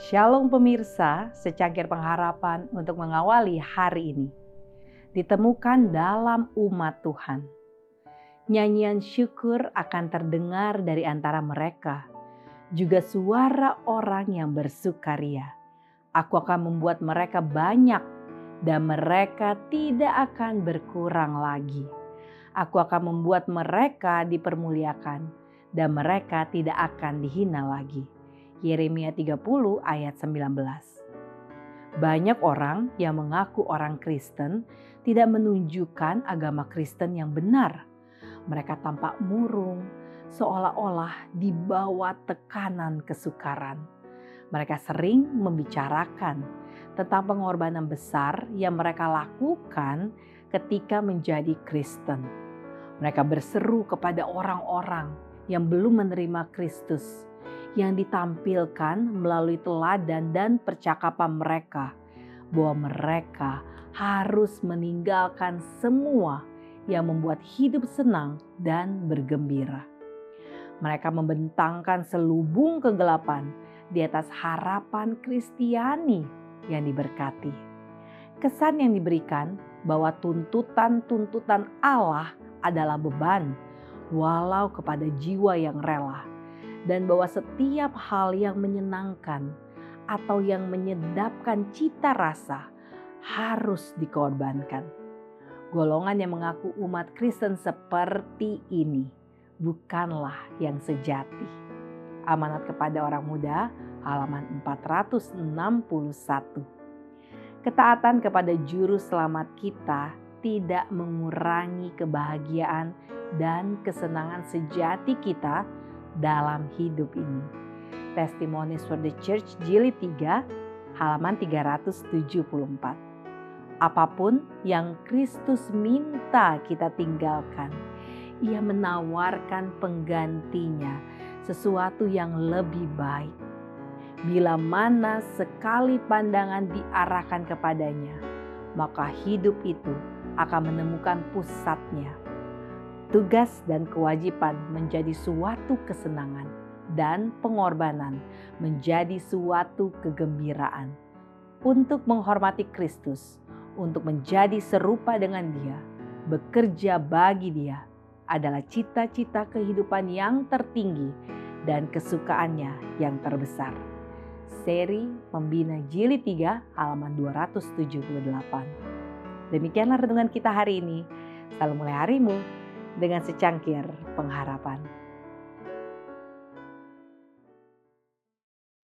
Shalom pemirsa, secangkir pengharapan untuk mengawali hari ini. Ditemukan dalam umat Tuhan. Nyanyian syukur akan terdengar dari antara mereka. Juga suara orang yang bersukaria. Aku akan membuat mereka banyak dan mereka tidak akan berkurang lagi. Aku akan membuat mereka dipermuliakan dan mereka tidak akan dihina lagi Yeremia 30 ayat 19. Banyak orang yang mengaku orang Kristen tidak menunjukkan agama Kristen yang benar. Mereka tampak murung, seolah-olah di bawah tekanan kesukaran. Mereka sering membicarakan tentang pengorbanan besar yang mereka lakukan ketika menjadi Kristen. Mereka berseru kepada orang-orang yang belum menerima Kristus yang ditampilkan melalui teladan dan percakapan mereka, bahwa mereka harus meninggalkan semua yang membuat hidup senang dan bergembira. Mereka membentangkan selubung kegelapan di atas harapan Kristiani yang diberkati. Kesan yang diberikan bahwa tuntutan-tuntutan Allah adalah beban, walau kepada jiwa yang rela dan bahwa setiap hal yang menyenangkan atau yang menyedapkan cita rasa harus dikorbankan. Golongan yang mengaku umat Kristen seperti ini bukanlah yang sejati. Amanat kepada orang muda halaman 461. Ketaatan kepada juru selamat kita tidak mengurangi kebahagiaan dan kesenangan sejati kita dalam hidup ini. Testimonies for the Church jilid 3 halaman 374. Apa pun yang Kristus minta kita tinggalkan, ia menawarkan penggantinya sesuatu yang lebih baik. Bila mana sekali pandangan diarahkan kepadanya, maka hidup itu akan menemukan pusatnya Tugas dan kewajiban menjadi suatu kesenangan dan pengorbanan menjadi suatu kegembiraan. Untuk menghormati Kristus, untuk menjadi serupa dengan Dia, bekerja bagi Dia adalah cita-cita kehidupan yang tertinggi dan kesukaannya yang terbesar. Seri Membina Jilid 3 halaman 278. Demikianlah renungan kita hari ini. Salam mulai harimu dengan secangkir pengharapan.